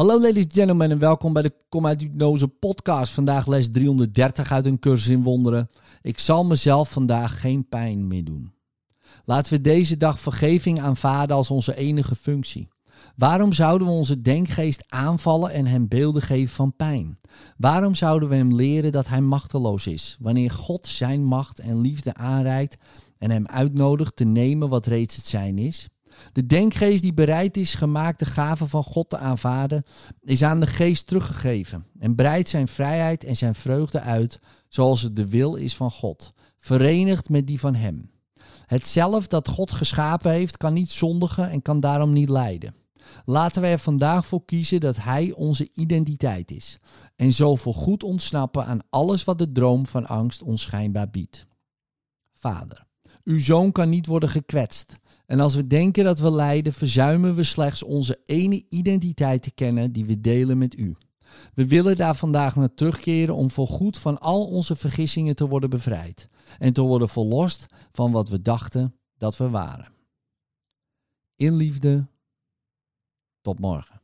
Hallo ladies and gentlemen en welkom bij de Kom uit podcast. Vandaag les 330 uit een cursus in wonderen. Ik zal mezelf vandaag geen pijn meer doen. Laten we deze dag vergeving aanvaarden als onze enige functie. Waarom zouden we onze denkgeest aanvallen en hem beelden geven van pijn? Waarom zouden we hem leren dat hij machteloos is, wanneer God zijn macht en liefde aanreikt en hem uitnodigt te nemen wat reeds het zijn is? De denkgeest die bereid is gemaakt de gaven van God te aanvaarden, is aan de geest teruggegeven en breidt zijn vrijheid en zijn vreugde uit zoals het de wil is van God, verenigd met die van Hem. Het zelf dat God geschapen heeft kan niet zondigen en kan daarom niet lijden. Laten we er vandaag voor kiezen dat Hij onze identiteit is en zo voor goed ontsnappen aan alles wat de droom van angst ons schijnbaar biedt. Vader, uw zoon kan niet worden gekwetst. En als we denken dat we lijden, verzuimen we slechts onze ene identiteit te kennen die we delen met u. We willen daar vandaag naar terugkeren om voorgoed van al onze vergissingen te worden bevrijd en te worden verlost van wat we dachten dat we waren. In liefde, tot morgen.